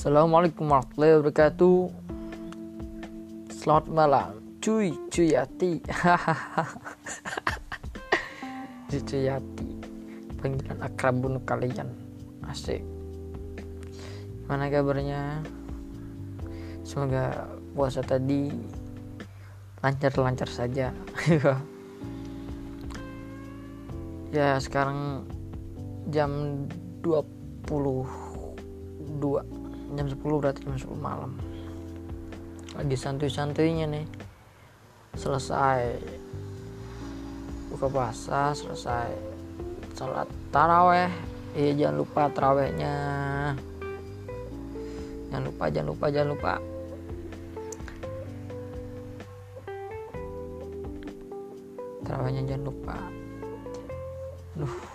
Assalamualaikum warahmatullahi wabarakatuh. Selamat malam. Cuy, cuy hati. Cuy hati. Panggilan akrab bunuh kalian. Asik. Mana kabarnya? Semoga puasa tadi Lancar-lancar saja. Ya sekarang Jam 22 jam 10 berarti jam 10 malam. Lagi santuy-santuynya nih. Selesai buka puasa selesai sholat taraweh. Iya jangan lupa tarawehnya. Jangan lupa jangan lupa jangan lupa. Tarawehnya jangan lupa. Duh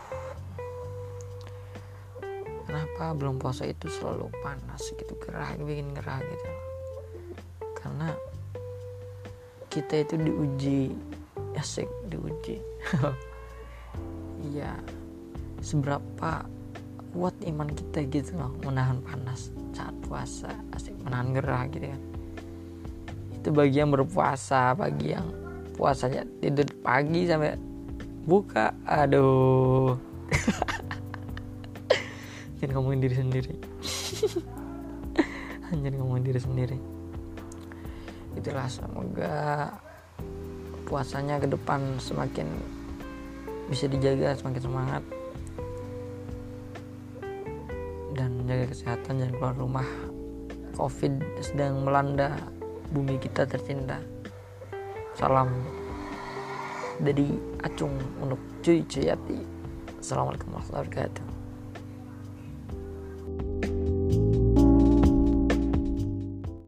kenapa belum puasa itu selalu panas gitu gerah bikin gerah gitu. Karena kita itu diuji asik diuji. Iya seberapa kuat iman kita gitu loh menahan panas saat puasa asik menahan gerah gitu kan. Itu bagi yang berpuasa bagi yang puasanya tidur pagi sampai buka aduh anjir ngomongin diri sendiri. Anjir ngomongin diri sendiri. Itulah semoga puasanya ke depan semakin bisa dijaga semakin semangat. Dan menjaga kesehatan dan keluar rumah. Covid sedang melanda bumi kita tercinta. Salam dari acung untuk cuy cuy hati assalamualaikum warahmatullahi wabarakatuh